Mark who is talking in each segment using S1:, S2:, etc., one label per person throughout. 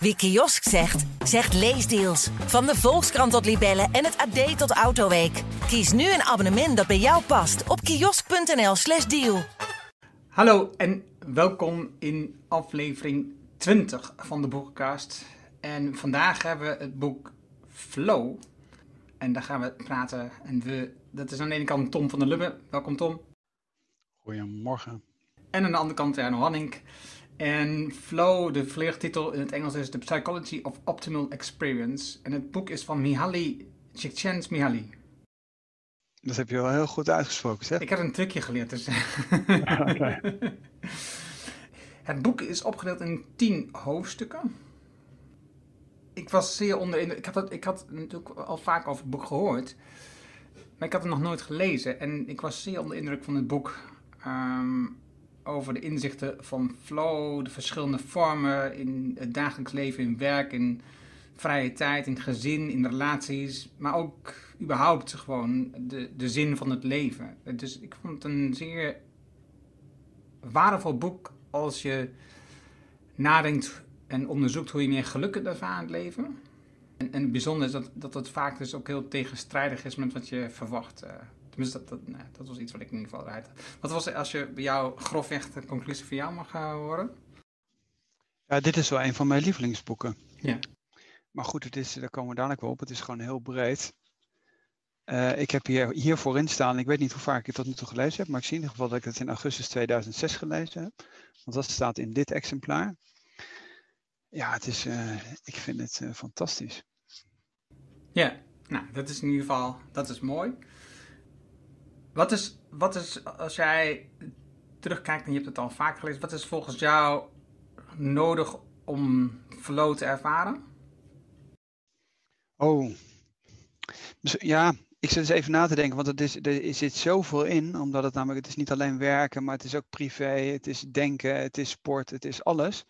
S1: Wie kiosk zegt, zegt leesdeals. Van de Volkskrant tot Libellen en het AD tot Autoweek. Kies nu een abonnement dat bij jou past op kiosk.nl/slash deal.
S2: Hallo en welkom in aflevering 20 van de Boekencast. En vandaag hebben we het boek Flow. En daar gaan we praten. En we, dat is aan de ene kant Tom van der Lubbe. Welkom Tom.
S3: Goedemorgen.
S2: En aan de andere kant Erno Hanning. En Flow, de volledige titel in het Engels is The Psychology of Optimal Experience. En het boek is van Mihaly Csikszentmihalyi.
S3: Dat heb je wel heel goed uitgesproken, zeg.
S2: Ik heb een trucje geleerd, dus... het boek is opgedeeld in tien hoofdstukken. Ik was zeer onder indruk. Ik had, het, ik had natuurlijk al vaak over het boek gehoord. Maar ik had het nog nooit gelezen. En ik was zeer onder indruk van het boek. Ehm, over de inzichten van flow, de verschillende vormen in het dagelijks leven, in werk, in vrije tijd, in gezin, in relaties, maar ook überhaupt gewoon de, de zin van het leven. Dus ik vond het een zeer waardevol boek als je nadenkt en onderzoekt hoe je meer geluk kunt ervaren het leven. En, en het bijzonder is dat, dat het vaak dus ook heel tegenstrijdig is met wat je verwacht. Tenminste, dat, dat, nee, dat was iets wat ik in ieder geval eruit Wat was als je bij jou grofweg de conclusie van jou mag uh, horen?
S3: Ja, dit is wel een van mijn lievelingsboeken.
S2: Ja.
S3: Maar goed, het is, daar komen we dadelijk wel op. Het is gewoon heel breed. Uh, ik heb hier, hier voorin staan, ik weet niet hoe vaak ik het tot nu toe gelezen heb, maar ik zie in ieder geval dat ik het in augustus 2006 gelezen heb. Want dat staat in dit exemplaar. Ja, het is, uh, ik vind het uh, fantastisch.
S2: Ja, nou, dat is in ieder geval, dat is mooi. Wat is, wat is, als jij terugkijkt en je hebt het al vaak gelezen, wat is volgens jou nodig om flow te ervaren?
S3: Oh, dus, ja, ik zit eens even na te denken, want het is, er zit zoveel in, omdat het namelijk, het is niet alleen werken, maar het is ook privé, het is denken, het is sport, het is alles.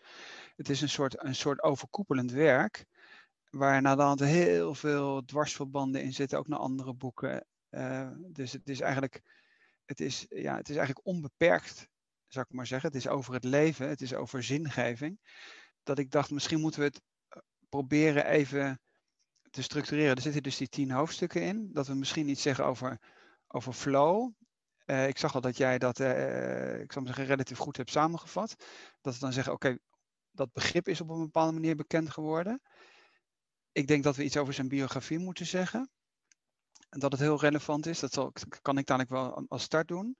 S3: Het is een soort, een soort overkoepelend werk, waar na de hand heel veel dwarsverbanden in zitten, ook naar andere boeken. Uh, dus het is eigenlijk, het is, ja, het is eigenlijk onbeperkt, zou ik maar zeggen. Het is over het leven, het is over zingeving. Dat ik dacht, misschien moeten we het eh, proberen even te structureren. Er zitten dus die tien hoofdstukken in. Dat we misschien iets zeggen over, over flow. Uh, ik zag al dat jij dat, ik zou maar zeggen, relatief goed hebt samengevat. Dat we dan zeggen, oké, dat begrip is op een bepaalde manier bekend geworden. Ik denk dat we iets over zijn biografie moeten zeggen dat het heel relevant is. Dat kan ik dadelijk wel als start doen.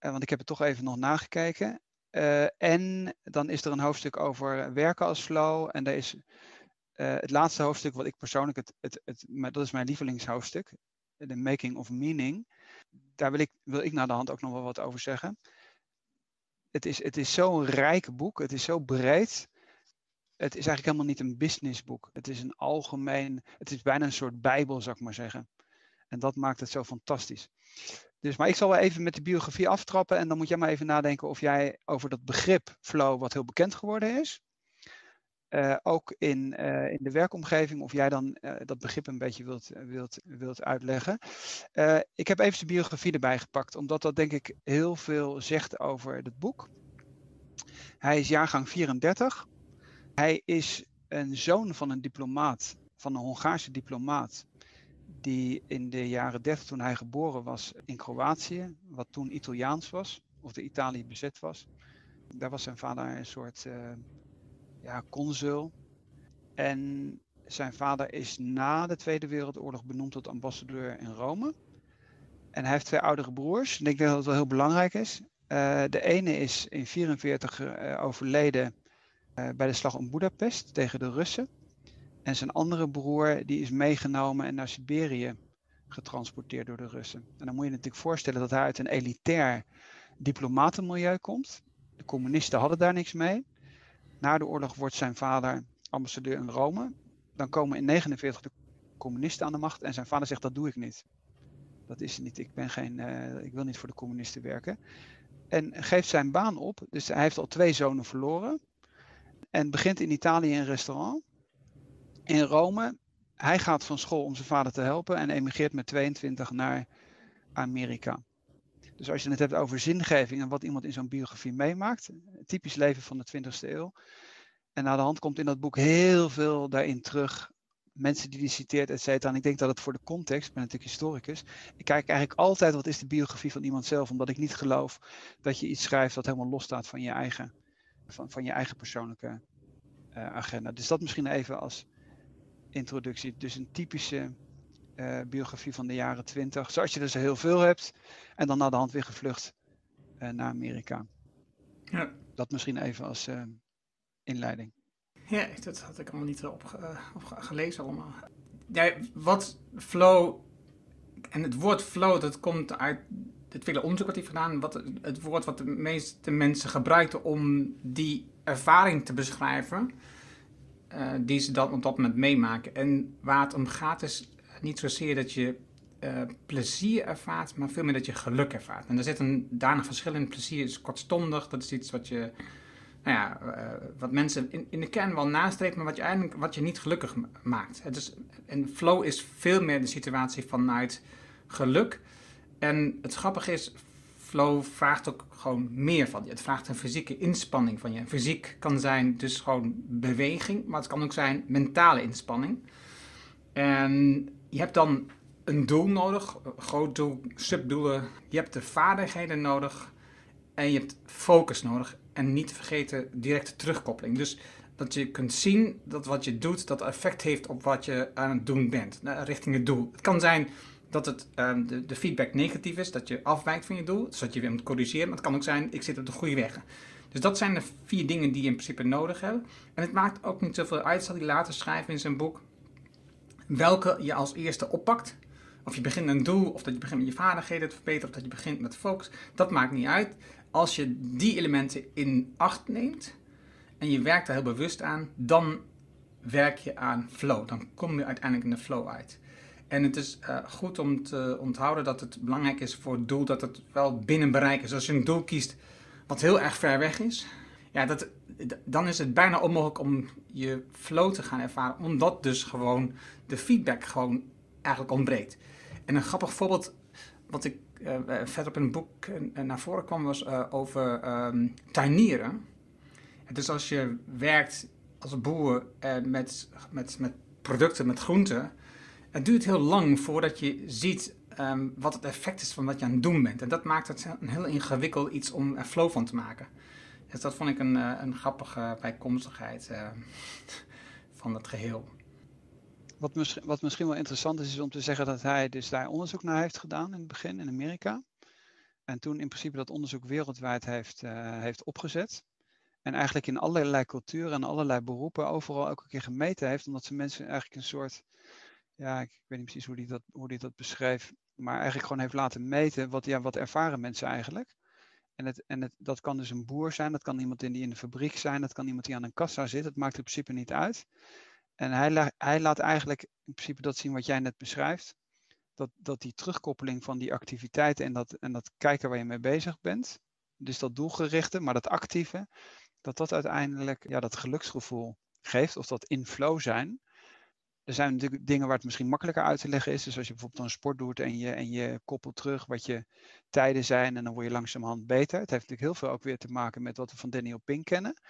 S3: Uh, want ik heb het toch even nog nagekeken. Uh, en dan is er een hoofdstuk over werken als flow. En daar is uh, het laatste hoofdstuk wat ik persoonlijk, het, het, het, het, dat is mijn lievelingshoofdstuk. The Making of Meaning. Daar wil ik, wil ik naar de hand ook nog wel wat over zeggen. Het is, het is zo'n rijk boek. Het is zo breed. Het is eigenlijk helemaal niet een businessboek. Het is een algemeen, het is bijna een soort bijbel, zou ik maar zeggen. En dat maakt het zo fantastisch. Dus, maar ik zal wel even met de biografie aftrappen en dan moet jij maar even nadenken of jij over dat begrip flow, wat heel bekend geworden is, uh, ook in, uh, in de werkomgeving, of jij dan uh, dat begrip een beetje wilt, wilt, wilt uitleggen. ik heb even de biografie erbij gepakt, omdat dat denk ik heel veel zegt over het boek. Hij is jaargang 34. Hij is een zoon van een diplomaat, van een Hongaarse diplomaat die in de jaren 30 toen hij geboren was in Kroatië, wat toen Italiaans was, of de Italië bezet was. Daar was zijn vader een soort uh, ja, consul. En zijn vader is na de Tweede Wereldoorlog benoemd tot ambassadeur in Rome. En hij heeft twee oudere broers. En ik denk dat het wel heel belangrijk is. Uh, de ene is in 1944 uh, overleden bij de slag om Budapest tegen de Russen. En zijn andere broer die is meegenomen en naar Siberië getransporteerd door de Russen. En dan moet je natuurlijk voorstellen dat hij uit een elitair diplomatenmilieu komt. De communisten hadden daar niks mee. Na de oorlog wordt zijn vader ambassadeur in Rome. Dan komen in 1949 de communisten aan de macht en zijn vader zegt dat doe ik niet. Dat is niet. Ik, ben geen, uh, ik wil niet voor de communisten werken. En geeft zijn baan op. Dus hij heeft al twee zonen verloren. En begint in Italië een restaurant in Rome. Hij gaat van school om zijn vader te helpen en emigreert met 22 naar Amerika. Dus als je het hebt over zingeving en wat iemand in zo'n biografie meemaakt, typisch leven van de 20e eeuw. En aan de hand komt in dat boek heel veel daarin terug. Mensen die die citeert, et cetera. En ik denk dat het voor de context, ik ben natuurlijk historicus. Ik kijk eigenlijk altijd wat is de biografie van iemand zelf. Omdat ik niet geloof dat je iets schrijft dat helemaal losstaat van je eigen, van, van je eigen persoonlijke uh, agenda. Dus dat misschien even als introductie. Dus een typische uh, biografie van de jaren twintig. Zoals je er zo heel veel hebt. En dan naar de hand weer gevlucht uh, naar Amerika. Ja. Dat misschien even als uh, inleiding.
S2: Ja, dat had ik allemaal niet op, op gelezen allemaal. Ja, wat flow, en het woord flow, dat komt uit het vele onderzoek wat hij gedaan. Wat, het woord wat de meeste mensen gebruikten om die ervaring te beschrijven. Uh, die ze dan op dat moment meemaken. En waar het om gaat is niet zozeer dat je uh, plezier ervaart, maar veel meer dat je geluk ervaart. En er zit een danig verschil in. Plezier is kortstondig, dat is iets wat je, nou ja, uh, wat mensen in, in de kern wel nastreven, maar wat je eigenlijk wat je niet gelukkig maakt. Het is, en flow is veel meer de situatie vanuit geluk. En het grappige is, flow vraagt ook gewoon meer van je. Het vraagt een fysieke inspanning van je. Fysiek kan zijn dus gewoon beweging, maar het kan ook zijn mentale inspanning. En je hebt dan een doel nodig, een groot doel, subdoelen. Je hebt de vaardigheden nodig en je hebt focus nodig. En niet vergeten directe terugkoppeling. Dus dat je kunt zien dat wat je doet, dat effect heeft op wat je aan het doen bent, richting het doel. Het kan zijn dat het, um, de, feedback negatief is, dat je afwijkt van je doel, zodat je weer moet corrigeren. Maar het kan ook zijn, ik zit op de goede weg. Dus dat zijn de vier dingen die je in principe nodig hebt. En het maakt ook niet zoveel uit, zal hij later schrijven in zijn boek, welke je als eerste oppakt. Of je begint een doel, of dat je begint met je vaardigheden te verbeteren, of dat je begint met focus. Dat maakt niet uit. Als je die elementen in acht neemt en je werkt daar heel bewust aan, dan werk je aan flow. Dan kom je uiteindelijk in de flow uit. En het is uh, goed om te onthouden dat het belangrijk is voor het doel dat het wel binnen bereik is. Als je een doel kiest wat heel erg ver weg is, ja, dat, dan is het bijna onmogelijk om je flow te gaan ervaren, omdat dus gewoon de feedback gewoon eigenlijk ontbreekt. En een grappig voorbeeld wat ik uh, verderop in het boek uh, naar voren kwam was over um, tuinieren. Dus als je werkt als boer met, met, met producten, met groenten, het duurt heel lang voordat je ziet um, wat het effect is van wat je aan het doen bent. En dat maakt het een heel ingewikkeld iets om er flow van te maken. Dus dat vond ik een, een grappige bijkomstigheid van het geheel.
S3: Wat misschien, wat misschien wel interessant is, is om te zeggen dat hij dus daar onderzoek naar heeft gedaan in het begin in Amerika. En toen in principe dat onderzoek wereldwijd heeft, uh, heeft opgezet. En eigenlijk in allerlei culturen en allerlei beroepen overal elke keer gemeten heeft. Omdat ze mensen eigenlijk een soort, ja, ik weet niet precies hoe hij dat, hoe die dat beschreef. Maar eigenlijk gewoon heeft laten meten wat, ja, wat ervaren mensen eigenlijk. En, het, en het, dat kan dus een boer zijn, dat kan iemand die in de fabriek zijn, dat kan iemand die aan een kassa zit. Het maakt in principe niet uit. En hij, hij laat eigenlijk in principe dat zien wat jij net beschrijft. Dat, dat die terugkoppeling van die activiteiten en dat, en dat kijken waar je mee bezig bent. Dus dat doelgerichte, maar dat actieve. Dat dat uiteindelijk ja, dat geluksgevoel geeft. Of dat in flow zijn. Er zijn natuurlijk dingen waar het misschien makkelijker uit te leggen is. Dus als je bijvoorbeeld een sport doet en je, en je koppelt terug wat je tijden zijn en dan word je langzamerhand beter. Het heeft natuurlijk heel veel ook weer te maken met wat we van Daniel Pink kennen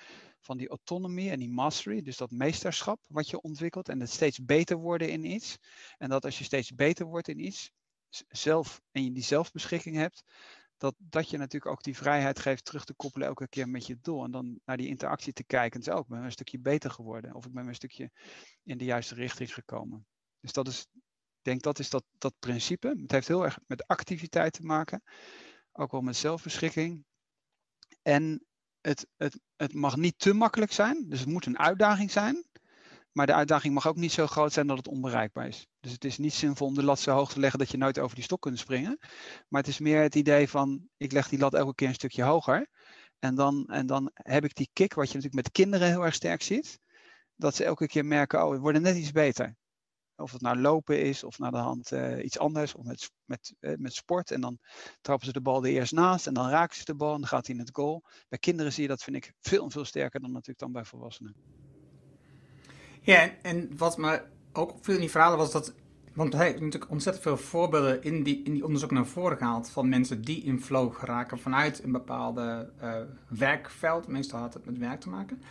S3: van die autonomy en die mastery, dus dat meesterschap wat je ontwikkelt en het steeds beter worden in iets. En dat als je steeds beter wordt in iets, zelf en je die zelfbeschikking hebt, dat, dat je natuurlijk ook die vrijheid geeft terug te koppelen elke keer met je doel. En dan naar die interactie te kijken en zo, oh, ik ben een stukje beter geworden. Of ik ben een stukje in de juiste richting gekomen. Dus dat is, ik denk dat is dat, dat principe. Het heeft heel erg met activiteit te maken. Ook wel met zelfbeschikking. En het, het, het mag niet te makkelijk zijn. Dus het moet een uitdaging zijn. Maar de uitdaging mag ook niet zo groot zijn dat het onbereikbaar is. Dus het is niet zinvol om de lat zo hoog te leggen dat je nooit over die stok kunt springen. Maar het is meer het idee van, ik leg die lat elke keer een stukje hoger. En dan, en dan heb ik die kick, wat je natuurlijk met kinderen heel erg sterk ziet. Dat ze elke keer merken, oh, we worden net iets beter. Of het nou lopen is, of naar de hand uh, iets anders, of met, met, uh, met sport. En dan trappen ze de bal er eerst naast en dan raken ze de bal en dan gaat hij in het goal. Bij kinderen zie je dat, vind ik, veel en veel sterker dan natuurlijk dan bij volwassenen.
S2: Ja, en wat me ook opviel in die verhalen was dat want hij heeft natuurlijk ontzettend veel voorbeelden in die, in die onderzoek naar voren gehaald van mensen die in flow geraken vanuit een bepaalde uh, werkveld. Meestal had het met werk te maken.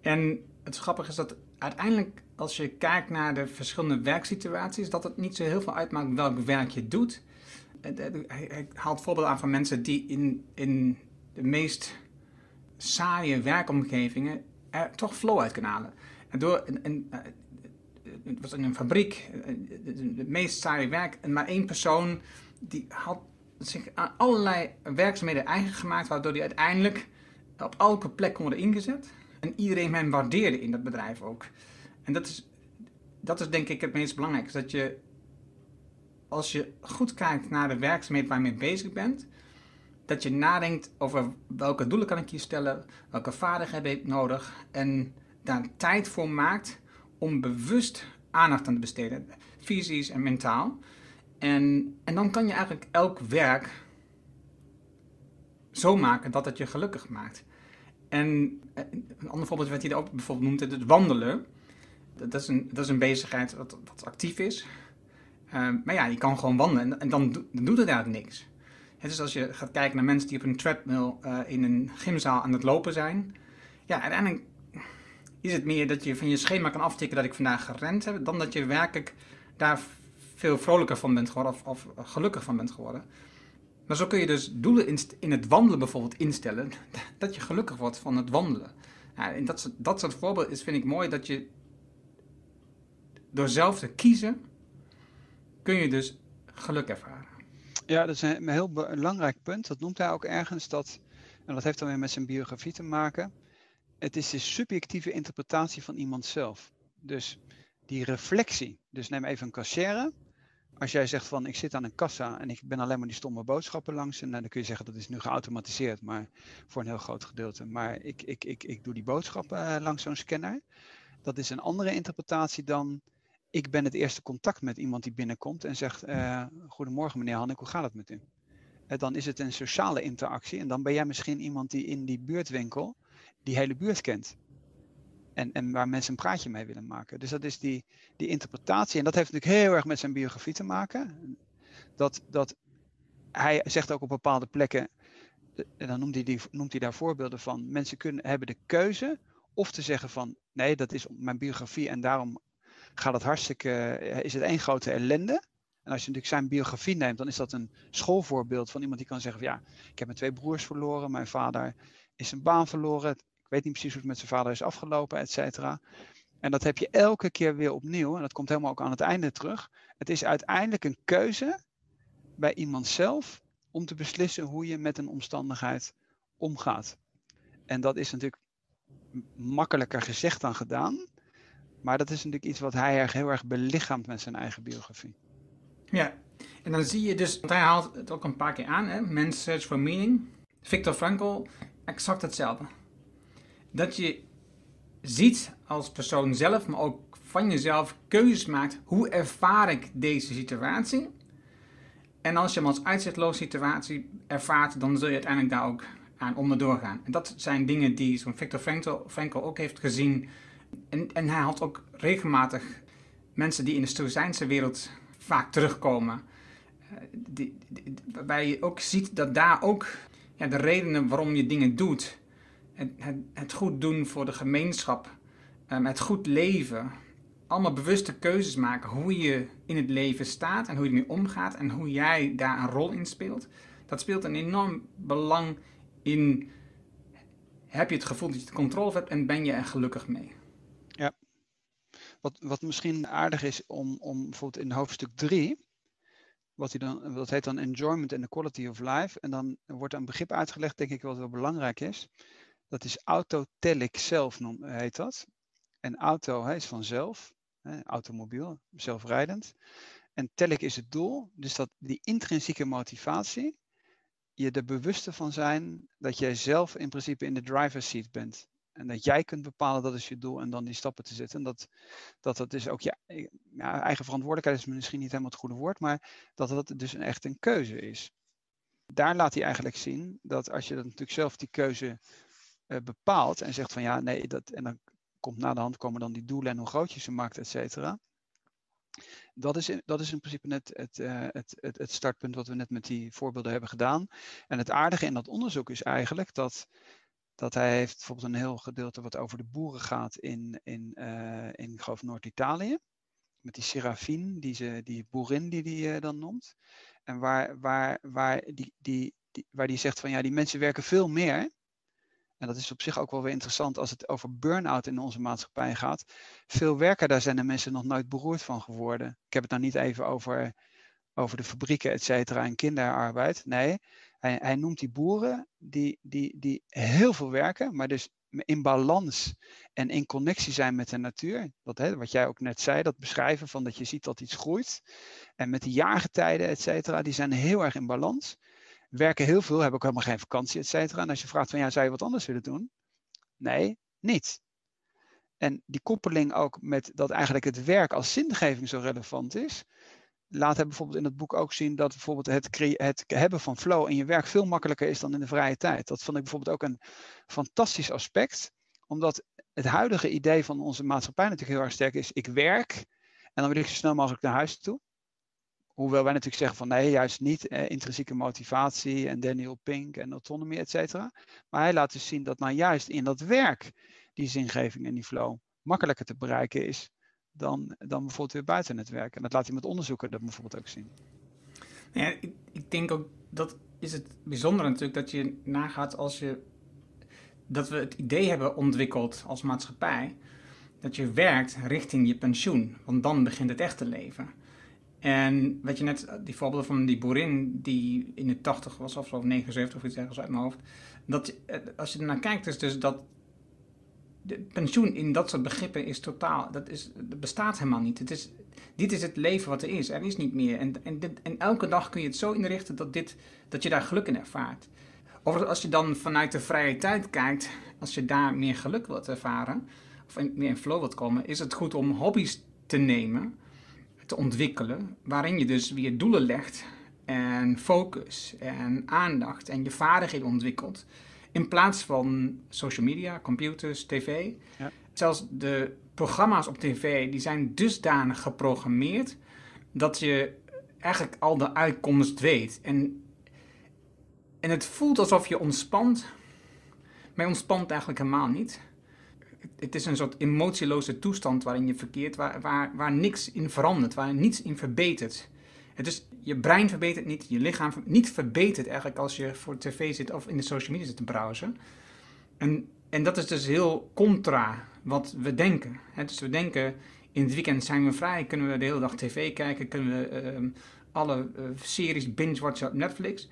S2: En het grappige is dat uiteindelijk, als je kijkt naar de verschillende werksituaties, dat het niet zo heel veel uitmaakt welk werk je doet. Hij haalt voorbeelden aan van mensen die in, in de meest saaie werkomgevingen er toch flow uit kunnen halen. En door een, een, eh, het was in een fabriek, het meest saaie werk, en maar één persoon die had zich aan allerlei werkzaamheden eigen gemaakt, waardoor hij uiteindelijk op elke plek kon worden ingezet. En iedereen hem waardeerde in dat bedrijf ook. En dat is, dat is denk ik het meest belangrijke. Dat je, als je goed kijkt naar de werkzaamheid waar je bezig bent, dat je nadenkt over welke doelen kan ik hier stellen, welke vaardigheden heb ik nodig en daar tijd voor maakt om bewust aandacht aan te besteden, fysisch en mentaal. En, en dan kan je eigenlijk elk werk zo maken dat het je gelukkig maakt. En eh, een ander voorbeeld wat hij ook bijvoorbeeld noemt, het wandelen. Dat is een, dat is een bezigheid wat, wat actief is. Uh, maar ja, je kan gewoon wandelen en, dan, doet het eigenlijk niks. Het is als je gaat kijken naar mensen die op een treadmill uh, in een gymzaal aan het lopen zijn. Ja, uiteindelijk is het meer dat je van je schema kan aftikken dat ik vandaag gerend heb, dan dat je werkelijk daar veel vrolijker van bent geworden of, gelukkig van bent geworden. Maar zo kun je dus doelen in, in het wandelen bijvoorbeeld instellen, dat je gelukkig wordt van het wandelen. Ja, en dat, dat soort voorbeelden is, vind ik mooi dat je door zelf te kiezen, kun je dus geluk ervaren.
S3: Ja, dat is een heel belangrijk punt. Dat noemt hij ook ergens. Dat, en dat heeft dan weer met zijn biografie te maken. Het is de subjectieve interpretatie van iemand zelf. Dus die reflectie. Dus neem even een kassière als jij zegt van ik zit aan een kassa en ik ben alleen maar die stomme boodschappen langs. En dan kun je zeggen dat is nu geautomatiseerd, maar voor een heel groot gedeelte. Maar ik, ik, ik, ik doe die boodschappen uh, langs zo'n scanner. Dat is een andere interpretatie dan ik ben het eerste contact met iemand die binnenkomt en zegt uh, goedemorgen meneer Hannik, hoe gaat het met u? En dan is het een sociale interactie en dan ben jij misschien iemand die in die buurtwinkel die hele buurt kent. En, en waar mensen een praatje mee willen maken. Dus dat is die, die interpretatie. En dat heeft natuurlijk heel erg met zijn biografie te maken. Dat, dat hij zegt ook op bepaalde plekken, en dan noemt hij, die, noemt hij daar voorbeelden van. Mensen kunnen, hebben de keuze of te zeggen van nee, dat is mijn biografie en daarom gaat het hartstikke, is het één grote ellende. En als je natuurlijk zijn biografie neemt, dan is dat een schoolvoorbeeld van iemand die kan zeggen van ja, ik heb mijn twee broers verloren, mijn vader is zijn baan verloren, ik weet niet precies hoe het met zijn vader is afgelopen, et cetera. En dat heb je elke keer weer opnieuw. En dat komt helemaal ook aan het einde terug. Het is uiteindelijk een keuze bij iemand zelf om te beslissen hoe je met een omstandigheid omgaat. En dat is natuurlijk makkelijker gezegd dan gedaan. Maar dat is natuurlijk iets wat hij erg heel erg belichaamt met zijn eigen biografie.
S2: Ja, en dan zie je dus, want hij haalt het ook een paar keer aan, hè? Search for Meaning. Viktor Frankl, exact hetzelfde dat je ziet als persoon zelf, maar ook van jezelf keuzes maakt. Hoe ervaar ik deze situatie? En als je hem als uitzichtloze situatie ervaart, dan zul je uiteindelijk daar ook aan onderdoor gaan. En dat zijn dingen die zo'n Victor Frankl, ook heeft gezien. En, en hij had ook regelmatig mensen die in de stoïcijnse wereld vaak terugkomen. Eh, die, waarbij je ook ziet dat daar ook ja, de redenen waarom je dingen doet, het, het, goed doen voor de gemeenschap, um, het goed leven, allemaal bewuste keuzes maken hoe je in het leven staat en hoe je ermee omgaat en hoe jij daar een rol in speelt. Dat speelt een enorm belang in. Heb je het gevoel dat je de controle hebt en ben je er gelukkig mee?
S3: Ja. Wat, wat misschien aardig is om, om bijvoorbeeld in hoofdstuk 3, wat hij dan, dat heet dan enjoyment and the quality of life. En dan wordt een begrip uitgelegd, denk ik, wat wel belangrijk is. Dat is autotelic zelf heet dat. En auto is vanzelf, automobiel, zelfrijdend. En telic is het doel, dus dat die intrinsieke motivatie, je er bewuste van zijn dat jij zelf in principe in de driver's seat bent. En dat jij kunt bepalen dat is je doel en dan die stappen te zetten. En dat dat, dat is ook je ja, eigen verantwoordelijkheid is misschien niet helemaal het goede woord, maar dat dat dus echt een keuze is. Daar laat hij eigenlijk zien dat als je dat natuurlijk zelf die keuze uh, bepaalt en zegt van ja, nee, dat, en dan komt na de hand komen dan die doelen en hoe groot je ze maakt, et cetera. Dat is, in, dat is in principe net het, uh, het, het, het, startpunt wat we net met die voorbeelden hebben gedaan. En het aardige in dat onderzoek is eigenlijk dat dat hij heeft bijvoorbeeld een heel gedeelte wat over de boeren gaat in, in, in ik geloof Noord-Italië. Met die serafin, die, ze, die boerin die hij dan noemt. En waar, waar, waar, die, die, die, waar die zegt van ja, die mensen werken veel meer en dat is op zich ook wel weer interessant als het over burn-out in onze maatschappij gaat. Veel werken, daar zijn de mensen nog nooit beroerd van geworden. Ik heb het nou niet even over, over de fabrieken, et cetera, en kinderarbeid. Nee, hij, hij noemt die boeren die, die, die heel veel werken, maar dus in balans en in connectie zijn met de natuur. Dat, hè, wat jij ook net zei, dat beschrijven van dat je ziet dat iets groeit. En met de jaargetijden, et cetera, die zijn heel erg in balans werken heel veel, hebben ook helemaal geen vakantie, et cetera. En als je vraagt van ja, zou je wat anders willen doen? Nee, niet. En die koppeling ook met dat eigenlijk het werk als zingeving zo relevant is, laat hij bijvoorbeeld in het boek ook zien dat bijvoorbeeld het, het hebben van flow in je werk veel makkelijker is dan in de vrije tijd. Dat vond ik bijvoorbeeld ook een fantastisch aspect, omdat het huidige idee van onze maatschappij natuurlijk heel erg sterk is: ik werk en dan wil ik zo snel mogelijk naar huis toe. Hoewel wij natuurlijk zeggen van nee, juist niet eh, intrinsieke motivatie en Daniel Pink en autonomie, et cetera. Maar hij laat dus zien dat nou juist in dat werk die zingeving en die flow makkelijker te bereiken is dan, dan bijvoorbeeld weer buiten het werk. En dat laat hij met onderzoeken dat bijvoorbeeld ook zien.
S2: Ja, ik, ik denk ook dat is het bijzondere natuurlijk dat je nagaat als je dat we het idee hebben ontwikkeld als maatschappij dat je werkt richting je pensioen, want dan begint het echte leven. En weet je net, die voorbeelden van die boerin die in de 80 was, of 79 of iets ergens uit mijn hoofd. Dat, eh, als je ernaar kijkt, is dus dat de pensioen in dat soort begrippen is totaal, dat, is, dat bestaat helemaal niet. Het is, dit is het leven wat er is, er is niet meer. En, en, dit, en elke dag kun je het zo inrichten dat, dit, dat je daar geluk in ervaart. Of als je dan vanuit de vrije tijd kijkt, als je daar meer geluk wilt ervaren, of meer in flow wilt komen, is het goed om hobby's te nemen te ontwikkelen, waarin je dus weer doelen legt en focus en aandacht en je vaardigheden ontwikkelt. In plaats van social media, computers, tv. Ja. Zelfs de programma's op tv die zijn dusdanig geprogrammeerd dat je eigenlijk al de uitkomst weet. En, en het voelt alsof je ontspant, maar je ontspant eigenlijk helemaal niet het is een soort emotieloze toestand waarin je verkeert, waar, waar, niks in verandert, waar niets in verbetert. Het is, je brein verbetert niet, je lichaam niet verbetert eigenlijk als je voor tv zit of in de social media zit te browsen. En, en dat is dus heel contra wat we denken. dus we denken, in het weekend zijn we vrij, kunnen we de hele dag tv kijken, kunnen we ehm, alle uh, series binge-watchen op Netflix.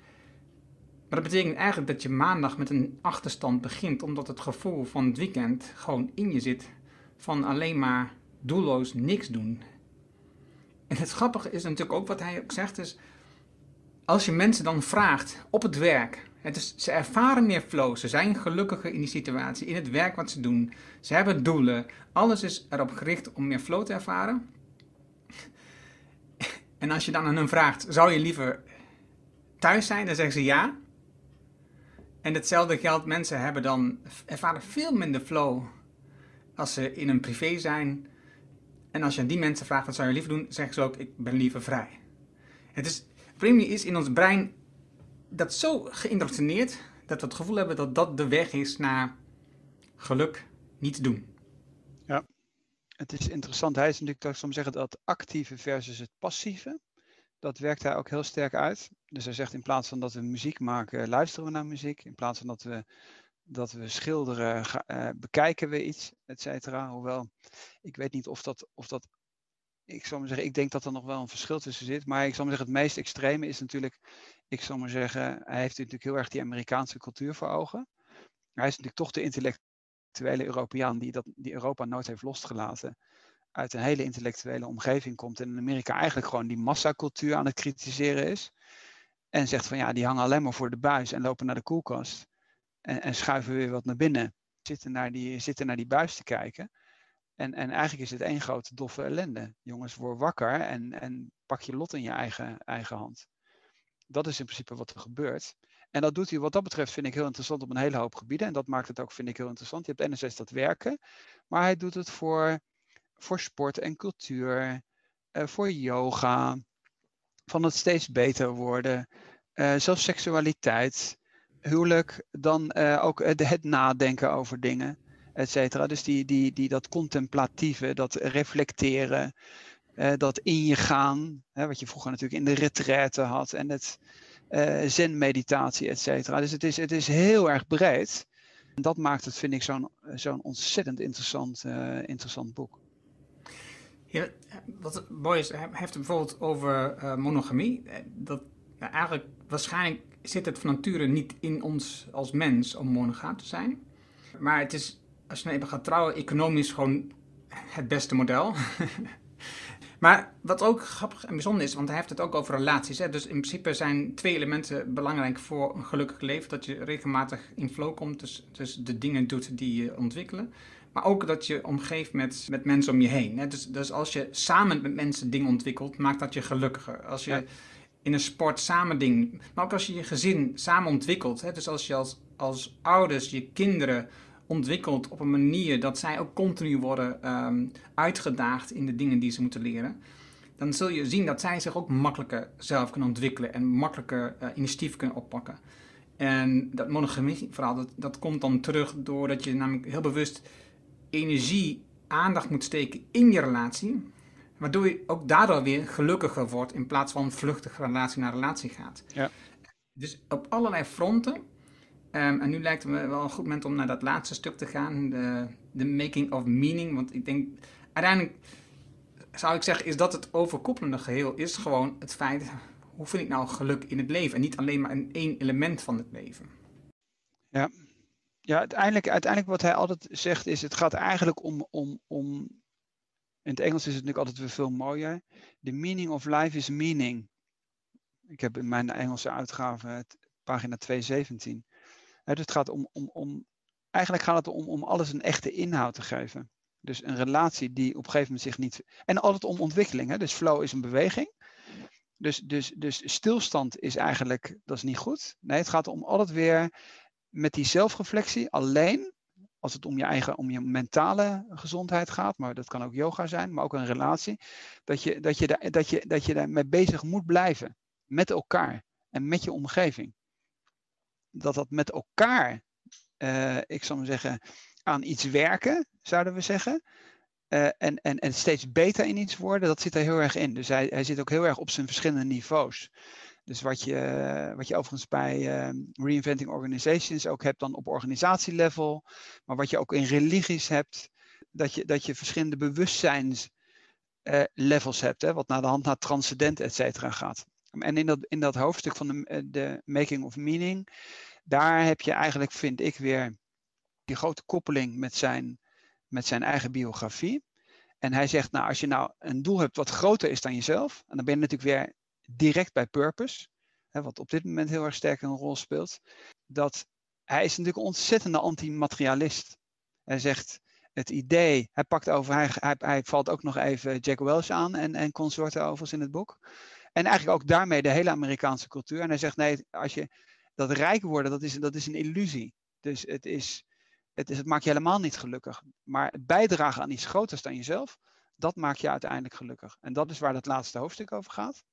S2: Maar dat betekent eigenlijk dat je maandag met een achterstand begint, omdat het gevoel van het weekend gewoon in je zit van alleen maar doelloos niks doen. En het grappige is natuurlijk ook wat hij ook zegt, is als je mensen dan vraagt op het werk, het is, ze ervaren meer flow, ze zijn gelukkiger in die situatie, in het werk wat ze doen, ze hebben doelen, alles is erop gericht om meer flow te ervaren. En als je dan aan hen vraagt, zou je liever thuis zijn, dan zeggen ze ja. En hetzelfde geldt, mensen hebben dan, ervaren veel minder flow als ze in een privé zijn. En als je aan die mensen vraagt, wat zou je liever doen, zeggen ze ook, ik ben liever vrij. Het, is, is in ons brein dat zo geïndoctrineerd, dat we het gevoel hebben dat dat de weg is naar geluk niet doen.
S3: Ja, het is interessant. Hij is natuurlijk toch soms zeggen dat actieve versus het passieve. Dat werkt hij ook heel sterk uit. Dus hij zegt in plaats van dat we muziek maken, luisteren we naar muziek. In plaats van dat we, dat we schilderen, uh, bekijken we iets, et cetera. Hoewel, ik weet niet of dat, of dat ik zou maar zeggen, ik denk dat er nog wel een verschil tussen zit. Maar ik zou maar zeggen, het meest extreme is natuurlijk, ik zou maar zeggen, hij heeft natuurlijk heel erg die Amerikaanse cultuur voor ogen. Hij is natuurlijk toch de intellectuele Europeaan die, dat, die Europa nooit heeft losgelaten uit een hele intellectuele omgeving komt en in Amerika eigenlijk gewoon die massacultuur aan het kritiseren is. En zegt van ja, die hangen alleen maar voor de buis en lopen naar de koelkast. En, en schuiven weer wat naar binnen. Zitten naar die, zitten naar die buis te kijken. En, en eigenlijk is het één grote doffe ellende. Jongens, word wakker en, en pak je lot in je eigen, eigen hand. Dat is in principe wat er gebeurt. En dat doet hij wat dat betreft, vind ik heel interessant op een hele hoop gebieden. En dat maakt het ook, vind ik, heel interessant. Je hebt enerzijds dat werken, maar hij doet het voor voor sport en cultuur, uh, voor yoga, van het steeds beter worden, uh, zelfs seksualiteit. huwelijk dan ook het, nadenken over dingen, et cetera. Dus die, die, die, dat contemplatieve, dat reflecteren, dat in je gaan, wat je vroeger natuurlijk in de retraite had en het zen-meditatie, et cetera. Dus het is, het is heel erg breed. En dat maakt het, vind ik, zo'n zo'n ontzettend interessant, interessant boek.
S2: Ja, wat mooi heeft het bijvoorbeeld over uh, monogamie. Eh, dat eigenlijk waarschijnlijk zit het van nature niet in ons als mens om monogaam te zijn. Maar het is, als je nou even gaat trouwen, economisch gewoon het beste model. maar wat ook grappig en bijzonder is, want hij heeft het ook over relaties. Hè? Dus in principe zijn twee elementen belangrijk voor een gelukkig leven. Dat je regelmatig in flow komt, dus, dus de dingen doet die je ontwikkelen. Maar ook dat je omgeeft met, met mensen om je heen. Hè? Dus, dus als je samen met mensen dingen ontwikkelt, maakt dat je gelukkiger. Als je in een sport samen dingen. Maar ook als je je gezin samen ontwikkelt. Hè? Dus als je als, als ouders je kinderen ontwikkelt op een manier dat zij ook continu worden um, uitgedaagd in de dingen die ze moeten leren. Dan zul je zien dat zij zich ook makkelijker zelf kunnen ontwikkelen en makkelijker uh, initiatief kunnen oppakken. En dat monogamie vooral, dat, dat komt dan terug doordat je namelijk heel bewust energie, aandacht moet steken in je relatie. Waardoor je ook daardoor weer gelukkiger wordt in plaats van vluchtig relatie naar relatie gaat. Ja. Dus op allerlei fronten. Ehm, en nu lijkt het me wel een goed moment om naar dat laatste stuk te gaan. De, de making of meaning. Want ik denk, uiteindelijk zou ik zeggen, is dat het overkoepelende geheel. Is gewoon het feit, hoe vind ik nou geluk in het leven? En niet alleen maar een één element van het leven.
S3: Ja, ja, uiteindelijk, uiteindelijk wat hij altijd zegt is, het gaat eigenlijk om, om, om, in het Engels is het natuurlijk altijd weer veel mooier. The meaning of life is meaning. Ik heb in mijn Engelse uitgave het, pagina 217. dus het gaat om, om, om, eigenlijk gaat het om, om alles een echte inhoud te geven. Dus een relatie die op een gegeven moment zich niet. En altijd om ontwikkeling. Dus flow is een beweging. Dus, dus, dus stilstand is eigenlijk, dat is niet goed. Nee, het gaat om altijd weer met die zelfreflectie alleen, als het om je eigen, om je mentale gezondheid gaat, maar dat kan ook yoga zijn, maar ook een relatie, dat je, dat je, daar, dat je, dat je daarmee bezig moet blijven. Met elkaar en met je omgeving. Dat dat met elkaar, uh, ik zou maar zeggen, aan iets werken, zouden we zeggen. Uh, en, en, en steeds beter in iets worden, dat zit er heel erg in. Dus hij, hij zit ook heel erg op zijn verschillende niveaus. Dus wat je, wat je overigens bij ehm, Reinventing Organizations ook hebt dan op organisatielevel, maar wat je ook in religies hebt, dat je, dat je verschillende bewustzijnslevels hebt, hè, wat naar de hand naar transcendent, et cetera gaat. En in dat, in dat hoofdstuk van de, eh, de Making of Meaning, daar heb je eigenlijk, vind ik, weer die grote koppeling met zijn, met zijn eigen biografie. En hij zegt, nou, als je nou een doel hebt wat groter is dan jezelf, en dan ben je natuurlijk weer direct bij purpose, hè, wat op dit moment heel erg sterk een rol speelt, dat hij is natuurlijk een ontzettende anti-materialist. Hij zegt het idee, hij pakt over, hij, valt ook nog even Jack Welch aan en, en consorten overigens in het boek. En eigenlijk ook daarmee de hele Amerikaanse cultuur. En hij zegt nee, als je dat rijk worden, dat is, dat is een illusie. Dus het, is, het, is, het maakt je helemaal niet gelukkig. Maar bijdragen aan iets groters dan jezelf, dat maakt je uiteindelijk gelukkig. En dat is waar dat laatste hoofdstuk over gaat.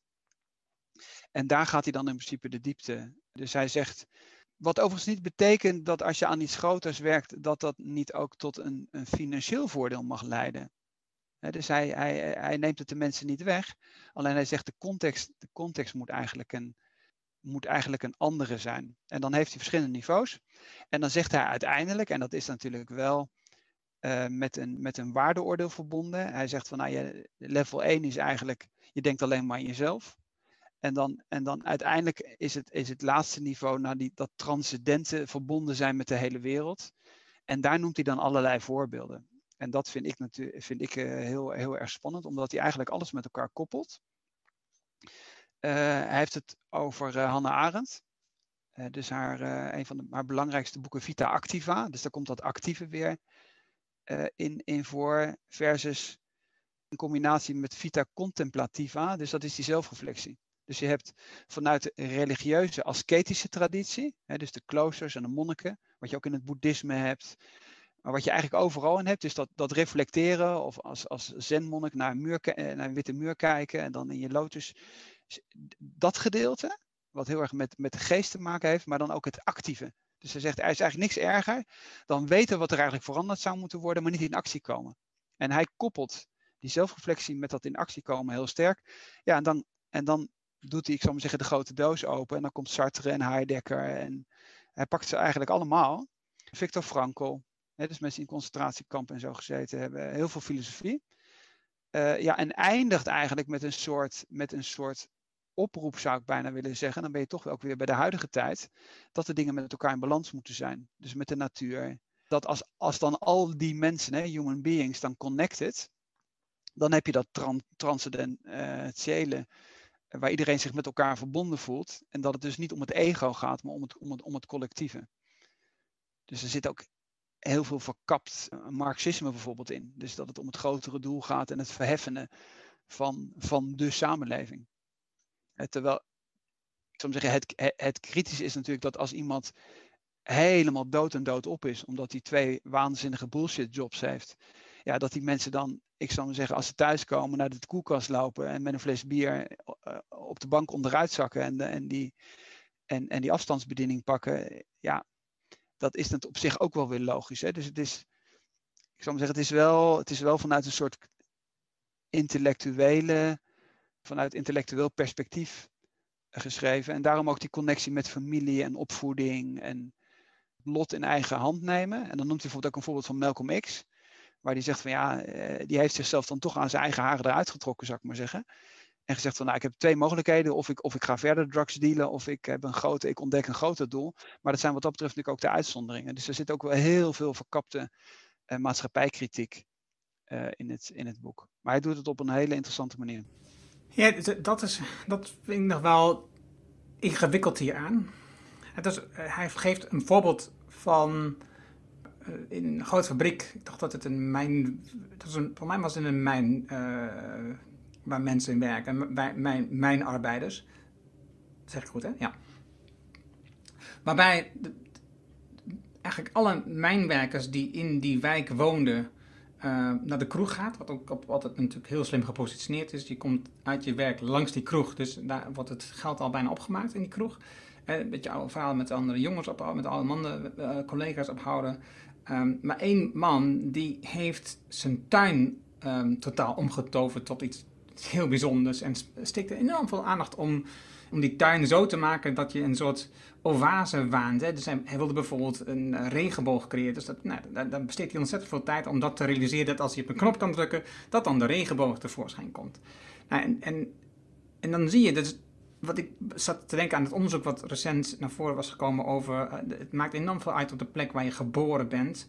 S3: En daar gaat hij dan in principe de diepte. Dus hij zegt, wat overigens niet betekent dat als je aan iets groters werkt, dat dat niet ook tot een, een financieel voordeel mag leiden. dus hij, hij, hij, neemt het de mensen niet weg. Alleen hij zegt de context, de context moet, eigenlijk een, moet eigenlijk een andere zijn. En dan heeft hij verschillende niveaus. En dan zegt hij uiteindelijk, en dat is natuurlijk wel uh, met, een, met een waardeoordeel verbonden. Hij zegt van nou, level 1 is eigenlijk, je denkt alleen maar aan jezelf. En dan, en dan uiteindelijk is het, is het laatste niveau naar die, dat transcendente verbonden zijn met de hele wereld. En daar noemt hij dan allerlei voorbeelden. En dat vind ik, natuurlijk, vind ik uh, heel, heel erg spannend, omdat hij eigenlijk alles met elkaar koppelt. Uh, hij heeft het over uh, Hannah Arendt. dus haar, een van de, haar belangrijkste boeken, Vita Activa. Dus daar komt dat actieve weer in, in voor. Versus in combinatie met Vita Contemplativa. Dus dat is die zelfreflectie. Dus je hebt vanuit de religieuze ascetische traditie, hè, dus de kloosters en de monniken, wat je ook in het boeddhisme hebt, maar wat je eigenlijk overal in hebt, is dat, dat reflecteren of als, als zenmonnik naar een, muur, naar een witte muur kijken en dan in je lotus. Dat gedeelte, wat heel erg met, met de geest te maken heeft, maar dan ook het actieve. Dus hij zegt, er is eigenlijk niks erger dan weten wat er eigenlijk veranderd zou moeten worden, maar niet in actie komen. En hij koppelt die zelfreflectie met dat in actie komen heel sterk. Ja, en dan, en dan doet hij, ik zal maar zeggen, de grote doos open. En dan komt Sartre en Heidegger. En hij pakt ze eigenlijk allemaal. Victor Frankl, hè, dus mensen die in concentratiekampen en zo gezeten hebben. Heel veel filosofie. Uh, ja, en eindigt eigenlijk met een soort, met een soort oproep, zou ik bijna willen zeggen. Dan ben je toch ook weer bij de huidige tijd. Dat de dingen met elkaar in balans moeten zijn. Dus met de natuur. Dat als, als dan al die mensen, hè, human beings, dan connected. Dan heb je dat tran transcendentiële waar iedereen zich met elkaar verbonden voelt. En dat het dus niet om het ego gaat, maar om het, om het, om het collectieve. Dus er zit ook heel veel verkapt eh, marxisme bijvoorbeeld in. Dus dat het om het grotere doel gaat en het verheffenen van, van de samenleving. Eh, terwijl, ik zou zeggen, het, het, kritische is natuurlijk dat als iemand helemaal dood en dood op is, omdat hij twee waanzinnige bullshit jobs heeft, ja, dat die mensen dan, ik zou maar zeggen, als ze thuiskomen naar de koelkast lopen en met een fles bier eh, op de bank onderuit zakken en, en, die, en, en die afstandsbediening pakken, ja, dat is het op zich ook wel weer logisch. Hè? Dus het is, ik zou maar zeggen, het is wel, het is wel vanuit een soort intellectuele, vanuit intellectueel perspectief geschreven. En daarom ook die connectie met familie en opvoeding en lot in eigen hand nemen. En dan noemt hij bijvoorbeeld ook een voorbeeld van Malcolm X. Waar die zegt van ja, eh, die heeft zichzelf dan toch aan zijn eigen haren eruit getrokken, zou ik maar zeggen. En gezegd van nou, ik heb twee mogelijkheden. Of ik, of ik ga verder drugs dealen, of ik, heb een grote, ik ontdek een groter doel. Maar dat zijn wat dat betreft natuurlijk ook de uitzonderingen. Dus er zit ook wel heel veel verkapte uh, maatschappijkritiek uh, in, het, in het boek. Maar hij doet het op een hele interessante manier.
S2: Ja, dat, is, dat vind ik nog wel ingewikkeld hieraan. Het is, hij geeft een voorbeeld van in een grote fabriek. Ik dacht dat het een mijn. Dat een, voor mij was het een mijn. Uh, waar mensen in werken. Mijn, mijn arbeiders. Dat zeg ik goed, hè? Ja. Waarbij eigenlijk alle mijnwerkers die in die wijk woonden. Uh, naar de kroeg gaat, wat ook op, altijd natuurlijk heel slim gepositioneerd is. Je komt uit je werk langs die kroeg, dus daar wordt het geld al bijna opgemaakt in die kroeg. een beetje oude verhaal met andere jongens ophouden, met alle mannen, uh, collega's ophouden. Um, maar één man die heeft zijn tuin um, totaal omgetoverd tot iets heel bijzonders en stikte enorm veel aandacht om, om die tuin zo te maken dat je een soort oase waant. Hè. Dus hij, wilde bijvoorbeeld een regenboog creëren. Dus dat, nou, daar, besteedt hij ontzettend veel tijd om dat te realiseren dat als je op een knop kan drukken, dat dan de regenboog tevoorschijn komt. Nou, en, en, en dan zie je, dus wat ik zat te denken aan het onderzoek wat recent naar voren was gekomen over. Uh, het maakt enorm veel uit op de plek waar je geboren bent.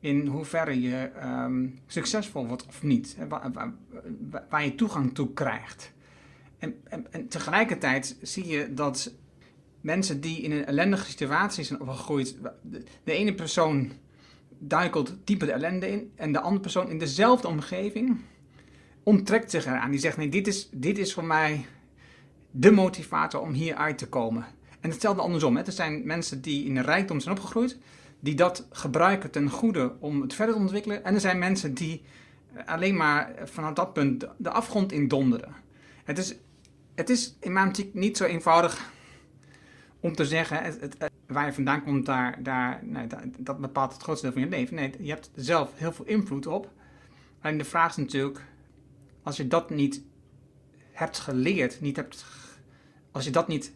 S2: In hoeverre je um, succesvol wordt of niet. Waar, waar, je toegang toe krijgt. En, en, tegelijkertijd zie je dat mensen die in een ellendige situatie zijn opgegroeid. De, de ene persoon duikelt dieper de ellende in. En de andere persoon in dezelfde omgeving onttrekt zich eraan. Die zegt: Nee, dit is, dit is voor mij de motivator om hier uit te komen. En hetzelfde andersom. Er zijn mensen die in de rijkdom zijn opgegroeid, die dat gebruiken ten goede om het verder te ontwikkelen. En er zijn mensen die alleen maar vanaf dat punt de afgrond in donderen. Het is, het is in mijn optiek niet zo eenvoudig om te zeggen, het, waar je vandaan komt, daar, daar, nee, dat bepaalt het grootste deel van je leven. Nee, je hebt zelf heel veel invloed op. Alleen de vraag is natuurlijk, als je dat niet hebt geleerd, niet hebt, als je dat niet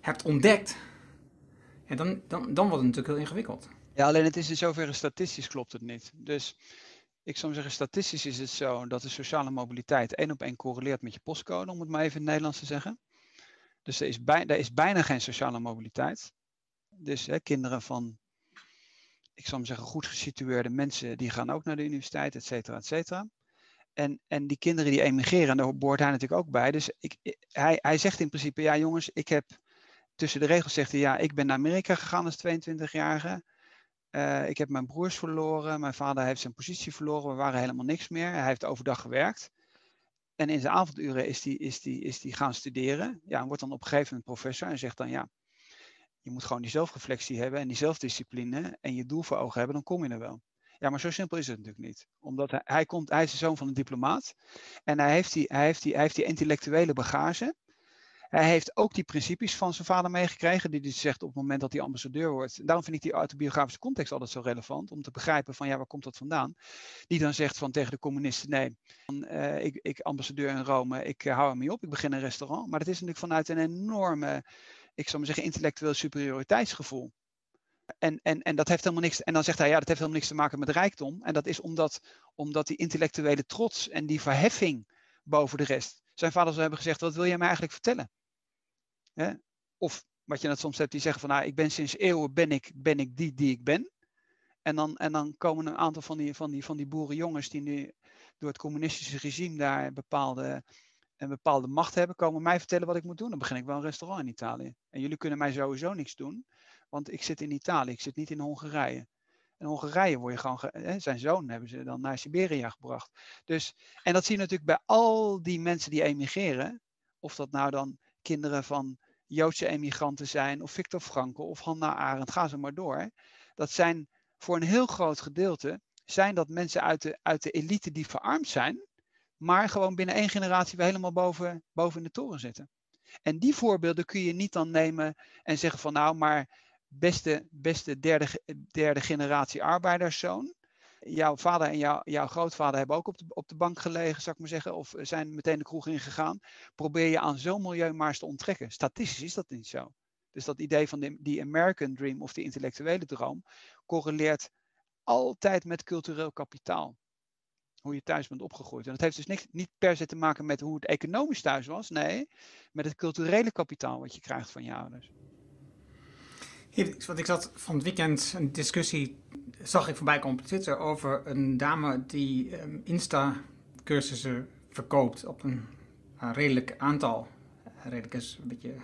S2: hebt ontdekt, dan, dan, dan wordt het natuurlijk heel ingewikkeld.
S3: Ja, alleen het is in zoverre statistisch klopt het niet. Dus ik zou zeggen, statistisch is het zo dat de sociale mobiliteit één op één correleert met je postcode, om het maar even in het Nederlands te zeggen. Dus er is, er is bijna geen sociale mobiliteit. Dus hè, kinderen van, ik zou zeggen, goed gesitueerde mensen, die gaan ook naar de universiteit, et cetera, et cetera. En, en die kinderen die emigreren, en daar behoort hij natuurlijk ook bij. Dus ik, hij, hij zegt in principe, ja jongens, ik heb tussen de regels zegt hij, ja, ik ben naar Amerika gegaan als 22-jarige. Uh, ik heb mijn broers verloren, mijn vader heeft zijn positie verloren, we waren helemaal niks meer. Hij heeft overdag gewerkt. En in zijn avonduren is hij is is die gaan studeren. Ja, en wordt dan op een gegeven moment professor en zegt dan, ja, je moet gewoon die zelfreflectie hebben en die zelfdiscipline en je doel voor ogen hebben, dan kom je er wel. Ja, maar zo simpel is het natuurlijk niet. Omdat hij, hij, komt, hij is de zoon van een diplomaat. En hij heeft die, hij heeft die, hij heeft die intellectuele bagage. Hij heeft ook die principes van zijn vader meegekregen, die hij zegt op het moment dat hij ambassadeur wordt. Daarom vind ik die autobiografische context altijd zo relevant, om te begrijpen van ja, waar komt dat vandaan? Die dan zegt van tegen de communisten, nee, uh, ik, ik ambassadeur in Rome, ik uh, hou ermee op, ik begin een restaurant. Maar dat is natuurlijk vanuit een enorme, ik zou maar zeggen, intellectueel superioriteitsgevoel. En, en, en dat heeft helemaal niks. En dan zegt hij, ja, dat heeft helemaal niks te maken met rijkdom. En dat is omdat, omdat die intellectuele trots en die verheffing boven de rest. Zijn vader zou hebben gezegd, wat wil jij mij eigenlijk vertellen? Of wat je net soms hebt, die zeggen van, nou, ik ben sinds eeuwen ben ik, ben ik die die ik ben. En dan, en dan komen een aantal van die, van, die, van die boerenjongens die nu door het communistische regime daar bepaalde, een bepaalde macht hebben, komen mij vertellen wat ik moet doen. Dan begin ik wel een restaurant in Italië. En jullie kunnen mij sowieso niks doen, want ik zit in Italië, ik zit niet in Hongarije. In Hongarije word je gewoon, hè, zijn zoon hebben ze dan naar Siberia gebracht. Dus, en dat zie je natuurlijk bij al die mensen die emigreren. Of dat nou dan kinderen van Joodse emigranten zijn, of Victor Frankl, of Hannah Arendt, ga ze maar door. Dat zijn voor een heel groot gedeelte, zijn dat mensen uit de, uit de elite die verarmd zijn, maar gewoon binnen één generatie weer helemaal boven, boven in de toren zitten. En die voorbeelden kun je niet dan nemen en zeggen van nou, maar beste, beste derde, derde generatie arbeiderszoon. Jouw vader en jouw, jouw grootvader hebben ook op de, op de bank gelegen, zou ik maar zeggen, of zijn meteen de kroeg ingegaan. Probeer je aan zo'n milieu maar eens te onttrekken. Statistisch is dat niet zo. Dus dat idee van de, die American Dream of die intellectuele droom correleert altijd met cultureel kapitaal. Hoe je thuis bent opgegroeid. En dat heeft dus niet per se te maken met hoe het economisch thuis was. Nee, met het culturele kapitaal wat je krijgt van je ouders.
S2: Want ik zat van het weekend een discussie, zag ik voorbij komen op Twitter, over een dame die um, Insta-cursussen verkoopt op een, redelijk aantal. Redelijk is een beetje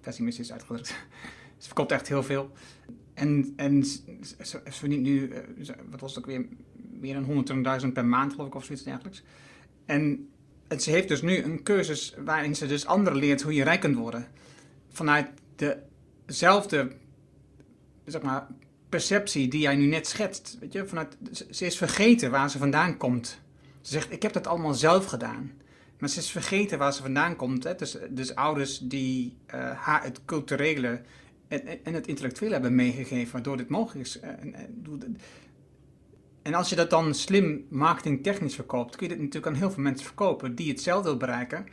S2: pessimistisch uitgedrukt. Ze verkoopt echt heel veel. En, en ze, verdient nu, eh, wat was het ook weer, meer dan 120.000 per maand geloof ik of zoiets dergelijks. En, en ze heeft dus nu een cursus waarin ze dus anderen leert hoe je rijk kunt worden. Vanuit de dezelfde zeg maar, perceptie die jij nu net schetst. Weet je, vanuit, ze is vergeten waar ze vandaan komt. Ze zegt, ik heb dat allemaal zelf gedaan. Maar ze is vergeten waar ze vandaan komt. Hè? Dus, dus ouders die uh, haar het culturele en, en, het intellectuele hebben meegegeven, waardoor dit mogelijk is. En, en als je dat dan slim marketingtechnisch verkoopt, kun je dit natuurlijk aan heel veel mensen verkopen die hetzelfde wil bereiken,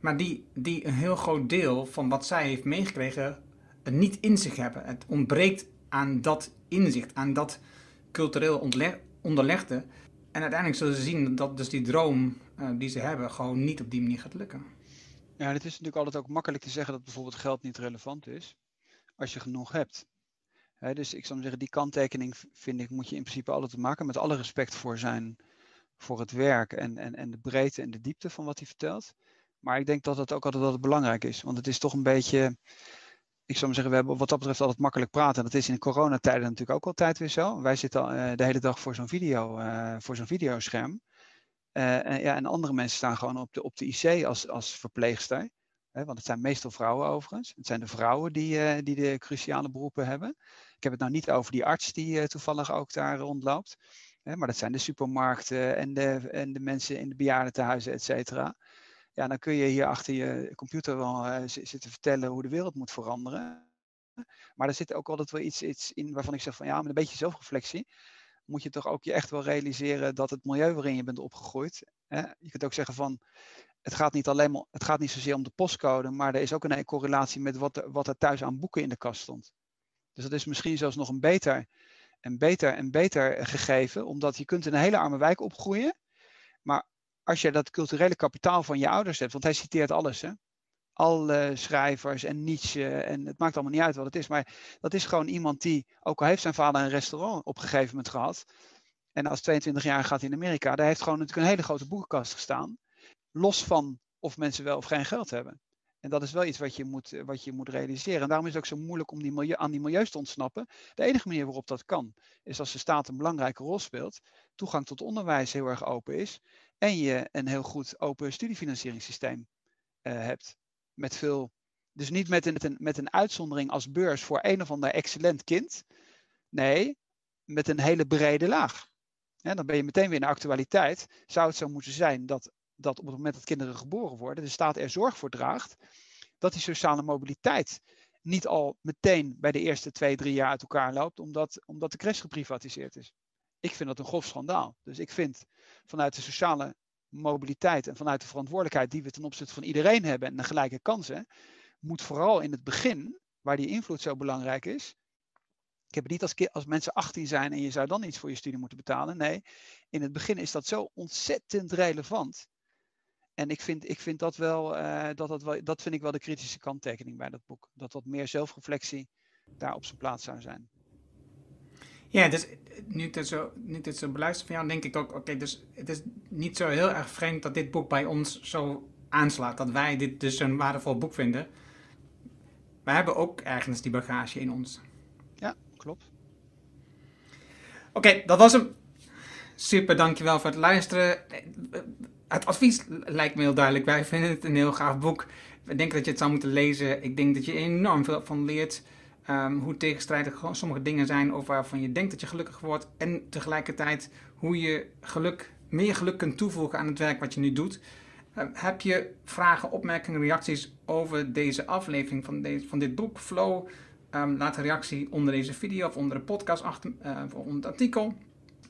S2: maar die, die een heel groot deel van wat zij heeft meegekregen niet in zich hebben. Het ontbreekt aan dat inzicht, aan dat cultureel onderlegde. En uiteindelijk zullen ze zien dat dus die droom uh, die ze hebben gewoon niet op die manier gaat lukken.
S3: Ja, het is natuurlijk altijd ook makkelijk te zeggen dat bijvoorbeeld geld niet relevant is, als je genoeg hebt. dus ik zou zeggen, die kanttekening vind ik moet je in principe altijd maken, met alle respect voor zijn, voor het werk en, en, en de breedte en de diepte van wat hij vertelt. Maar ik denk dat het ook altijd wel belangrijk is, want het is toch een beetje, ik zou maar zeggen, we hebben wat dat betreft altijd makkelijk praten. Dat is in de coronatijden natuurlijk ook altijd weer zo. Wij zitten al, uh, de hele dag voor zo'n video, uh, voor zo'n videoscherm. Uh, en, ja, en andere mensen staan gewoon op de, op de IC als, als verpleegster. Hè, want het zijn meestal vrouwen overigens. Het zijn de vrouwen die, die de cruciale beroepen hebben. Ik heb het nou niet over die arts die toevallig ook daar rondloopt. Hè, maar dat zijn de supermarkten en de, en de mensen in de bejaardentehuizen, et cetera ja, dan kun je hier achter je computer wel uh, zitten vertellen hoe de wereld moet veranderen. Maar er zit ook altijd wel iets, iets in waarvan ik zeg van ja, met een beetje zelfreflectie moet je toch ook je echt wel realiseren dat het milieu waarin je bent opgegroeid. Hè? Je kunt ook zeggen van het gaat niet alleen maar, het gaat niet zozeer om de postcode, maar er is ook een correlatie met wat wat er thuis aan boeken in de kast stond. Dus dat is misschien zelfs nog een beter, een beter en beter gegeven, omdat je kunt in een hele arme wijk opgroeien, maar als je dat culturele kapitaal van je ouders hebt, want hij citeert alles, hè? alle schrijvers en Nietzsche, en het maakt allemaal niet uit wat het is, maar dat is gewoon iemand die, ook al heeft zijn vader een restaurant op een gegeven moment gehad, en als 22 jaar gaat in Amerika, daar heeft gewoon natuurlijk een hele grote boekenkast gestaan, los van of mensen wel of geen geld hebben. En dat is wel iets wat je moet, wat je moet realiseren. En daarom is het ook zo moeilijk om die milieu, aan die milieus te ontsnappen. De enige manier waarop dat kan, is als de staat een belangrijke rol speelt, toegang tot onderwijs heel erg open is en je een heel goed open studiefinancieringssysteem uh, hebt. Met veel, dus niet met een, met een uitzondering als beurs voor een of ander excellent kind. Nee, met een hele brede laag. dan ben je meteen weer in de actualiteit. Zou het zo moeten zijn dat dat op het moment dat kinderen geboren worden, de staat er zorg voor draagt dat die sociale mobiliteit niet al meteen bij de eerste twee, drie jaar uit elkaar loopt, omdat, omdat de crash geprivatiseerd is. Ik vind dat een grof schandaal. Dus ik vind vanuit de sociale mobiliteit en vanuit de verantwoordelijkheid die we ten opzichte van iedereen hebben en de gelijke kansen, moet vooral in het begin, waar die invloed zo belangrijk is, ik heb het niet als, als mensen 18 zijn en je zou dan iets voor je studie moeten betalen. Nee, in het begin is dat zo ontzettend relevant. En ik vind, ik vind dat wel, uh, dat, dat wel, dat vind ik wel de kritische kanttekening bij dat boek. Dat wat meer zelfreflectie daar op zijn plaats zou zijn.
S2: Ja, dus nu ik dit zo, nu dit zo beluister van jou, denk ik ook, oké, dus het is niet zo heel erg vreemd dat dit boek bij ons zo aanslaat. Dat wij dit dus een waardevol boek vinden. Wij hebben ook ergens die bagage in ons.
S3: Ja, klopt.
S2: Oké, dat was hem. Super, dankjewel voor het luisteren. Het advies lijkt me heel duidelijk. Wij vinden het een heel gaaf boek. We denken dat je het zou moeten lezen. Ik denk dat je enorm veel van leert. Um, hoe tegenstrijdig sommige dingen zijn of waarvan je denkt dat je gelukkig wordt. En tegelijkertijd hoe je geluk, meer geluk kunt toevoegen aan het werk wat je nu doet. Uh, heb je vragen, opmerkingen, reacties over deze aflevering van, deze, van dit boek, Flow? Um, laat een reactie onder deze video of onder de podcast achter, uh, onder het artikel.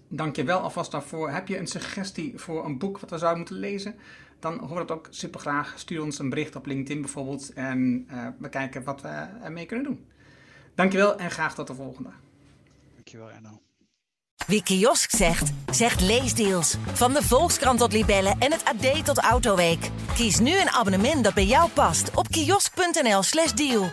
S2: Dank je wel alvast daarvoor. Heb je een suggestie voor een boek wat we zouden moeten lezen? Dan hoor het ook super graag. Stuur ons een bericht op LinkedIn bijvoorbeeld en uh, we kijken wat we ermee kunnen doen. Dankjewel en graag tot de volgende.
S3: Dankjewel Erno.
S1: Wie kiosk zegt, zegt leesdeals. Van de Volkskrant tot Libellen en het AD tot Autoweek. Kies nu een abonnement dat bij jou past op kiosk.nl/slash deal.